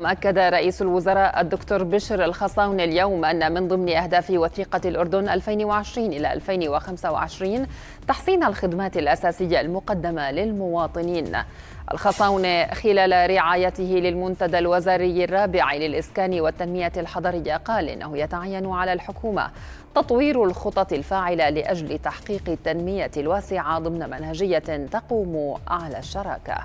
أكد رئيس الوزراء الدكتور بشر الخصاون اليوم أن من ضمن أهداف وثيقة الأردن 2020 إلى 2025 تحسين الخدمات الأساسية المقدمة للمواطنين. الخصاون خلال رعايته للمنتدى الوزاري الرابع للإسكان والتنمية الحضرية قال إنه يتعين على الحكومة تطوير الخطط الفاعلة لأجل تحقيق التنمية الواسعة ضمن منهجية تقوم على الشراكة.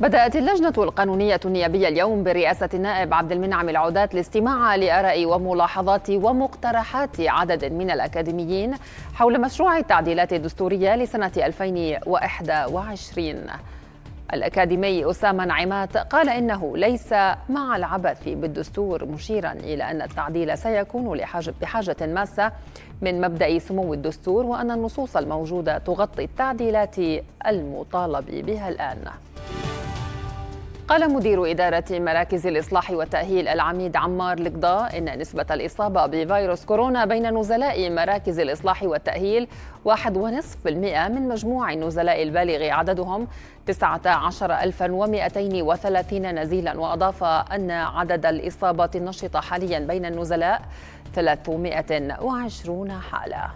بدأت اللجنة القانونية النيابية اليوم برئاسة النائب عبد المنعم العودات الاستماع لآراء وملاحظات ومقترحات عدد من الأكاديميين حول مشروع التعديلات الدستورية لسنة 2021 الأكاديمي أسامة نعمات قال إنه ليس مع العبث بالدستور مشيرا إلى أن التعديل سيكون بحاجة ماسة من مبدأ سمو الدستور وأن النصوص الموجودة تغطي التعديلات المطالب بها الآن. قال مدير إدارة مراكز الإصلاح والتأهيل العميد عمار القضاء إن نسبة الإصابة بفيروس كورونا بين نزلاء مراكز الإصلاح والتأهيل واحد ونصف بالمئة من مجموع النزلاء البالغ عددهم. 19230 نزيلا وأضاف أن عدد الإصابات النشطة حاليا بين النزلاء 320 حالة.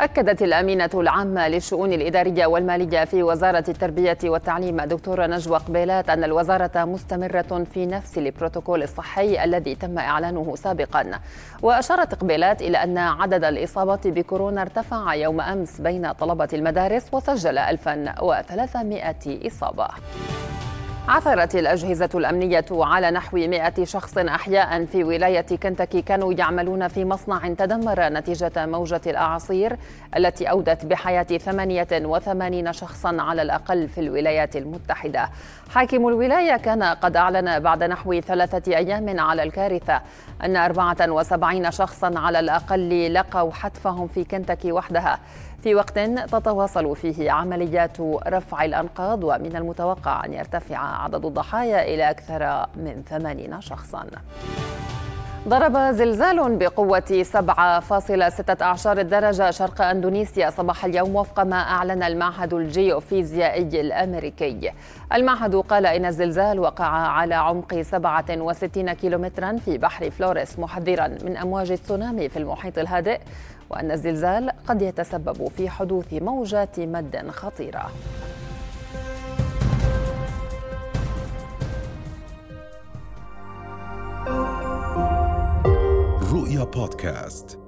أكدت الأمينة العامة للشؤون الإدارية والمالية في وزارة التربية والتعليم دكتورة نجوى قبيلات أن الوزارة مستمرة في نفس البروتوكول الصحي الذي تم إعلانه سابقا. وأشارت قبيلات إلى أن عدد الإصابات بكورونا ارتفع يوم أمس بين طلبة المدارس وسجل 1300 إصابة. عثرت الأجهزة الأمنية على نحو 100 شخص أحياء في ولاية كنتاكي. كانوا يعملون في مصنع تدمر نتيجة موجة الأعاصير التي أودت بحياة 88 شخصا على الأقل في الولايات المتحدة. حاكم الولاية كان قد أعلن بعد نحو ثلاثة أيام على الكارثة أن 74 شخصا على الأقل لقوا حتفهم في كنتاكي وحدها. في وقت تتواصل فيه عمليات رفع الأنقاض ومن المتوقع أن يرتفع عدد الضحايا إلى أكثر من 80 شخصاً. ضرب زلزال بقوة 7.6 أعشار الدرجة شرق أندونيسيا صباح اليوم وفق ما أعلن المعهد الجيوفيزيائي الأمريكي. المعهد قال إن الزلزال وقع على عمق 67 كيلومترا في بحر فلوريس محذرا من أمواج التسونامي في المحيط الهادئ وأن الزلزال قد يتسبب في حدوث موجات مد خطيرة. رؤيا بودكاست